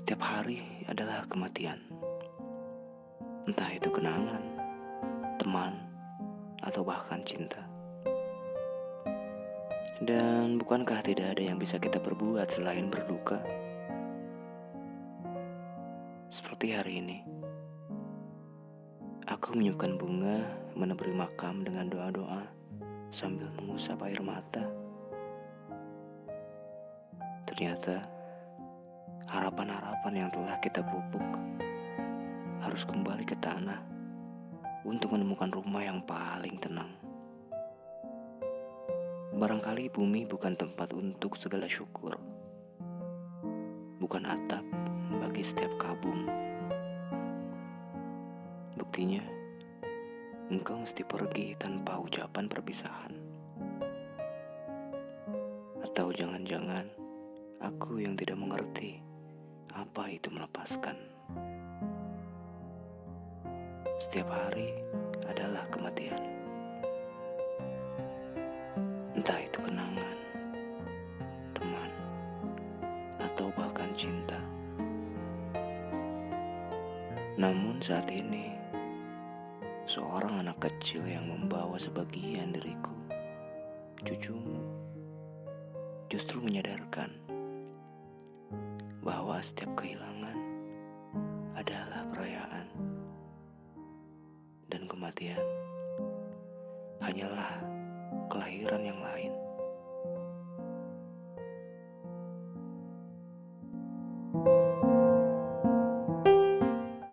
Setiap hari adalah kematian. Entah itu kenangan, teman, atau bahkan cinta. Dan bukankah tidak ada yang bisa kita perbuat selain berduka? Seperti hari ini, aku menyiapkan bunga meneburi makam dengan doa-doa sambil mengusap air mata. Ternyata harapan-harapan yang telah kita pupuk harus kembali ke tanah untuk menemukan rumah yang paling tenang. Barangkali bumi bukan tempat untuk segala syukur, bukan atap bagi setiap kabung. Buktinya, engkau mesti pergi tanpa ucapan perpisahan. Atau jangan-jangan aku yang tidak mengerti apa itu melepaskan. Setiap hari adalah kematian. Entah itu kenangan, teman, atau bahkan cinta. Namun saat ini, seorang anak kecil yang membawa sebagian diriku, cucumu, justru menyadarkan bahwa setiap kehilangan adalah perayaan dan kematian hanyalah kelahiran yang lain.